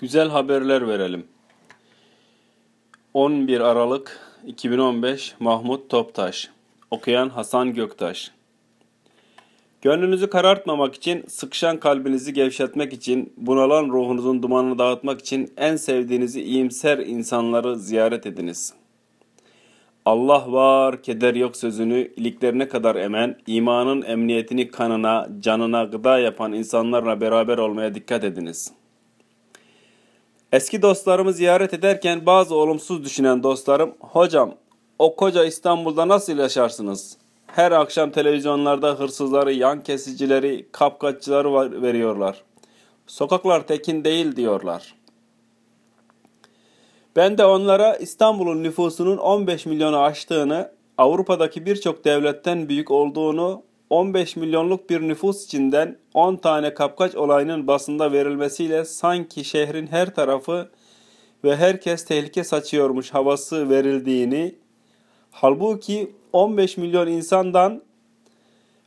Güzel haberler verelim. 11 Aralık 2015 Mahmut Toptaş Okuyan Hasan Göktaş Gönlünüzü karartmamak için, sıkışan kalbinizi gevşetmek için, bunalan ruhunuzun dumanını dağıtmak için en sevdiğinizi iyimser insanları ziyaret ediniz. Allah var, keder yok sözünü iliklerine kadar emen, imanın emniyetini kanına, canına gıda yapan insanlarla beraber olmaya dikkat ediniz.'' Eski dostlarımı ziyaret ederken bazı olumsuz düşünen dostlarım, hocam o koca İstanbul'da nasıl yaşarsınız? Her akşam televizyonlarda hırsızları, yan kesicileri, kapkaççıları veriyorlar. Sokaklar tekin değil diyorlar. Ben de onlara İstanbul'un nüfusunun 15 milyonu aştığını, Avrupa'daki birçok devletten büyük olduğunu 15 milyonluk bir nüfus içinden 10 tane kapkaç olayının basında verilmesiyle sanki şehrin her tarafı ve herkes tehlike saçıyormuş havası verildiğini, halbuki 15 milyon insandan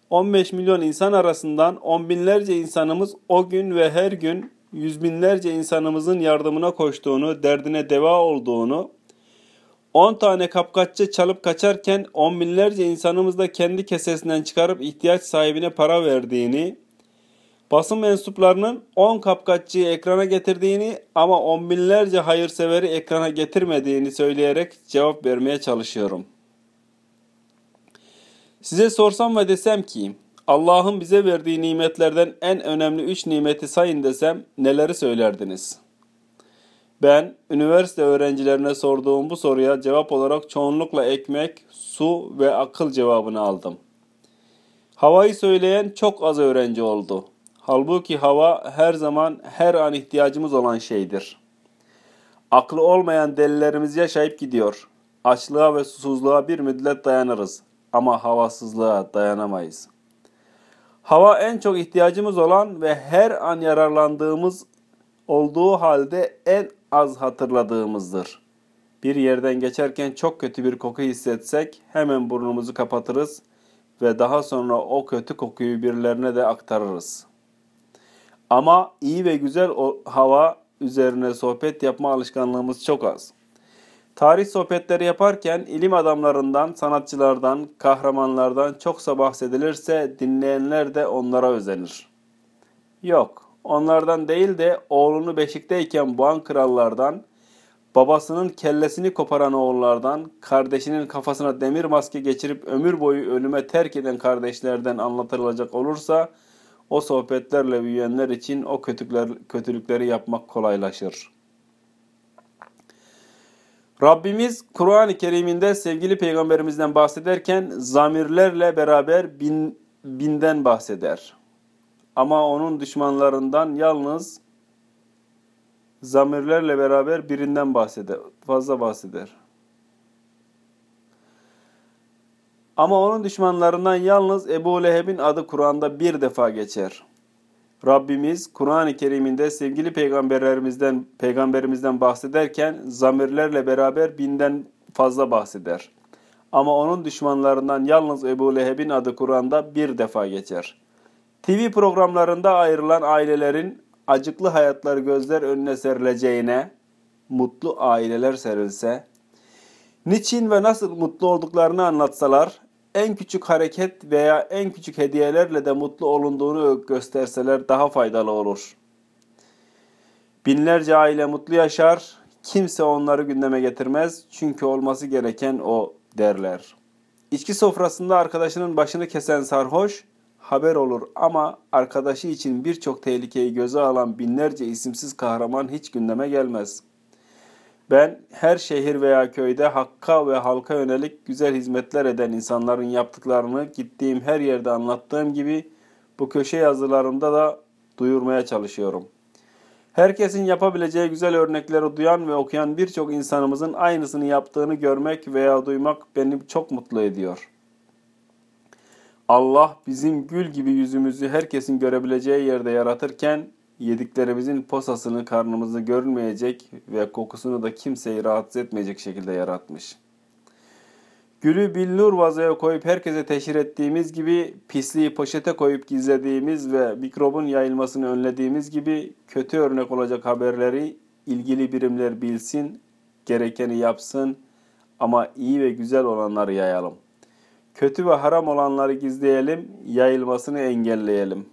15 milyon insan arasından on binlerce insanımız o gün ve her gün yüz binlerce insanımızın yardımına koştuğunu, derdine deva olduğunu, 10 tane kapkaççı çalıp kaçarken on binlerce insanımız da kendi kesesinden çıkarıp ihtiyaç sahibine para verdiğini, basın mensuplarının 10 kapkaççıyı ekrana getirdiğini ama on binlerce hayırseveri ekrana getirmediğini söyleyerek cevap vermeye çalışıyorum. Size sorsam ve desem ki Allah'ın bize verdiği nimetlerden en önemli üç nimeti sayın desem neleri söylerdiniz?'' Ben üniversite öğrencilerine sorduğum bu soruya cevap olarak çoğunlukla ekmek, su ve akıl cevabını aldım. Havayı söyleyen çok az öğrenci oldu. Halbuki hava her zaman her an ihtiyacımız olan şeydir. Aklı olmayan delilerimiz yaşayıp gidiyor. Açlığa ve susuzluğa bir müddet dayanırız ama havasızlığa dayanamayız. Hava en çok ihtiyacımız olan ve her an yararlandığımız olduğu halde en az hatırladığımızdır. Bir yerden geçerken çok kötü bir koku hissetsek hemen burnumuzu kapatırız ve daha sonra o kötü kokuyu birilerine de aktarırız. Ama iyi ve güzel o hava üzerine sohbet yapma alışkanlığımız çok az. Tarih sohbetleri yaparken ilim adamlarından, sanatçılardan, kahramanlardan çoksa bahsedilirse dinleyenler de onlara özenir. Yok, Onlardan değil de oğlunu beşikteyken boğan krallardan, babasının kellesini koparan oğullardan, kardeşinin kafasına demir maske geçirip ömür boyu ölüme terk eden kardeşlerden anlatılacak olursa, o sohbetlerle büyüyenler için o kötülükler, kötülükleri yapmak kolaylaşır. Rabbimiz Kur'an-ı Kerim'inde sevgili peygamberimizden bahsederken zamirlerle beraber bin, binden bahseder. Ama onun düşmanlarından yalnız zamirlerle beraber birinden bahseder, fazla bahseder. Ama onun düşmanlarından yalnız Ebu Leheb'in adı Kur'an'da bir defa geçer. Rabbimiz Kur'an-ı Kerim'inde sevgili peygamberlerimizden peygamberimizden bahsederken zamirlerle beraber binden fazla bahseder. Ama onun düşmanlarından yalnız Ebu Leheb'in adı Kur'an'da bir defa geçer. TV programlarında ayrılan ailelerin acıklı hayatları gözler önüne serileceğine, mutlu aileler serilse, niçin ve nasıl mutlu olduklarını anlatsalar, en küçük hareket veya en küçük hediyelerle de mutlu olunduğunu gösterseler daha faydalı olur. Binlerce aile mutlu yaşar, kimse onları gündeme getirmez çünkü olması gereken o derler. İçki sofrasında arkadaşının başını kesen sarhoş, haber olur ama arkadaşı için birçok tehlikeyi göze alan binlerce isimsiz kahraman hiç gündeme gelmez. Ben her şehir veya köyde hakka ve halka yönelik güzel hizmetler eden insanların yaptıklarını gittiğim her yerde anlattığım gibi bu köşe yazılarımda da duyurmaya çalışıyorum. Herkesin yapabileceği güzel örnekleri duyan ve okuyan birçok insanımızın aynısını yaptığını görmek veya duymak beni çok mutlu ediyor.'' Allah bizim gül gibi yüzümüzü herkesin görebileceği yerde yaratırken yediklerimizin posasını karnımızda görünmeyecek ve kokusunu da kimseyi rahatsız etmeyecek şekilde yaratmış. Gülü billur vazoya koyup herkese teşhir ettiğimiz gibi, pisliği poşete koyup gizlediğimiz ve mikrobun yayılmasını önlediğimiz gibi kötü örnek olacak haberleri ilgili birimler bilsin, gerekeni yapsın ama iyi ve güzel olanları yayalım. Kötü ve haram olanları gizleyelim, yayılmasını engelleyelim.